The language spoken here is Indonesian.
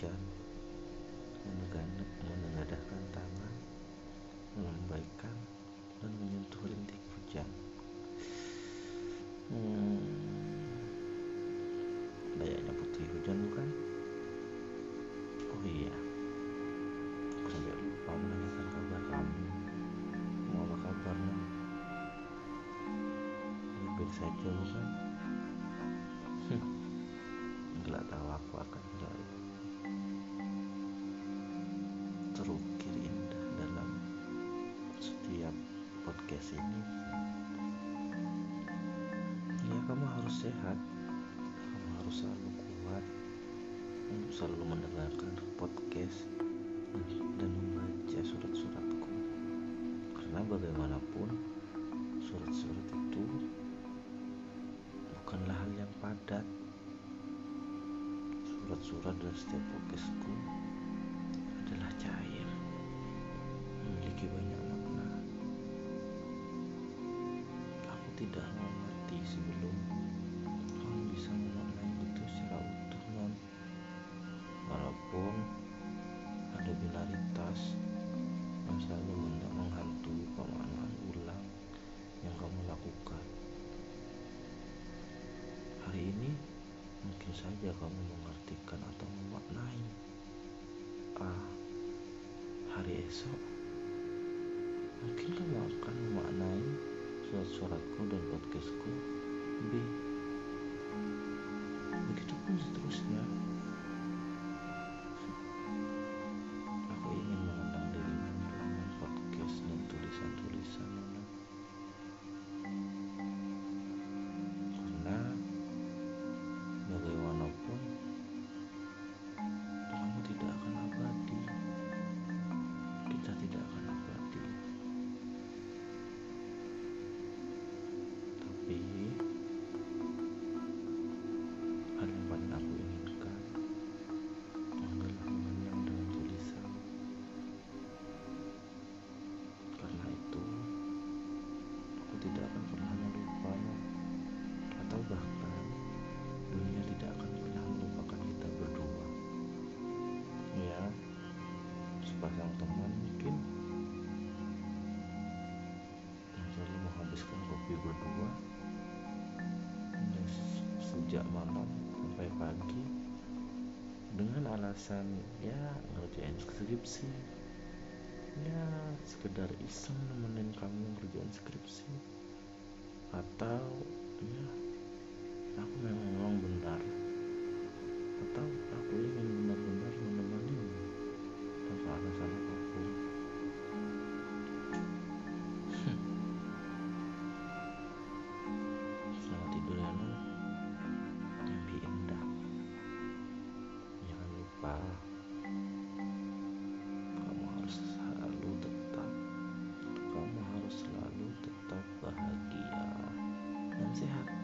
hujan, menengadahkan tangan, melambaikan dan menyentuh rintik hujan. Hmm, layaknya putri hujan bukan? Oh iya, aku sampai lupa menanyakan kabar kamu. Mau apa kabarnya? Baik-baik saja bukan? Gak tahu aku akan harus sehat, kamu harus selalu kuat untuk selalu mendengarkan podcast dan membaca surat-suratku. Karena bagaimanapun surat-surat itu bukanlah hal yang padat. Surat-surat dan setiap podcastku adalah cair, memiliki banyak makna. Aku tidak mau mati sebelum kamu bisa memaknai itu secara utuh non. Walaupun ada binaritas yang selalu meng- menghantui pemaknaan ulang yang kamu lakukan. Hari ini mungkin saja kamu mengartikan atau memaknai A. Hari esok mungkin kamu akan memaknai surat-suratku dan podcastku B. begitu pun seterusnya bahkan dunia tidak akan pernah melupakan kita berdua. Ya, sepasang teman mungkin. Yang selalu menghabiskan kopi berdua. Sejak malam sampai pagi dengan alasan ya ngerjain skripsi. Ya sekedar iseng nemenin kamu ngerjain skripsi. Atau ya aku memang memang benar atau aku ingin benar-benar menemanimu tanpa alasan apa pun selamat tidur ya non mimpi indah. Jangan lupa. Kamu harus selalu tetap. Kamu harus selalu tetap bahagia dan sehat